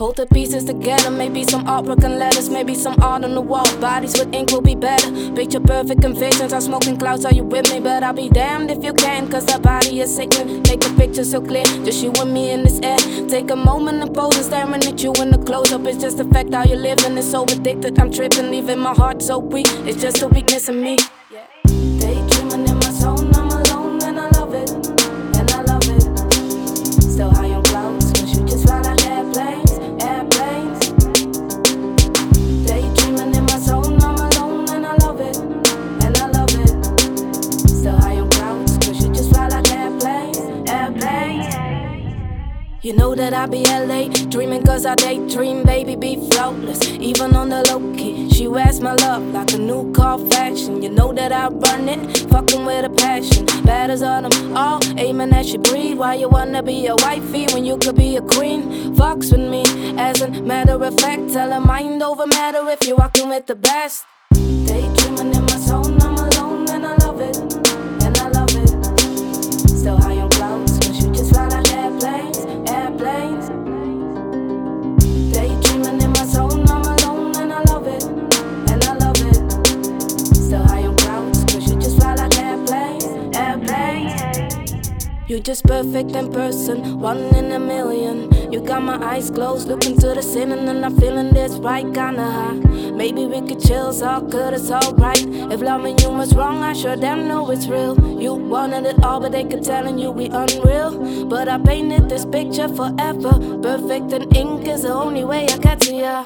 Hold the pieces together, maybe some artwork and letters, maybe some art on the wall. Bodies with ink will be better. Picture perfect confessions, I'm smoking clouds, are you with me? But I'll be damned if you can, cause the body is sickening. Make the picture so clear, just you and me in this air. Take a moment and pose and staring at you in the close up. It's just the fact how you're living, it's so addicted. I'm tripping, leaving my heart so weak. It's just a weakness in me. Daydreaming in my zone, You know that I be LA, dreaming cause I daydream, baby, be flawless. Even on the low key, she wears my love like a new car fashion. You know that I run it, fucking with a passion. Bad as autumn, all aiming at your breed. Why you wanna be a wifey when you could be a queen? Fucks with me, as a matter of fact, tell her mind over matter if you're walking with the best. Daydreaming in my zone, I'm You just perfect in person, one in a million. You got my eyes closed, looking to the ceiling, and I'm feeling this right kinda high. Maybe we could chill, it's all good, it's alright. If loving you was wrong, I sure damn know it's real. You wanted it all, but they kept telling you we unreal. But I painted this picture forever. Perfect in ink is the only way I got to ya.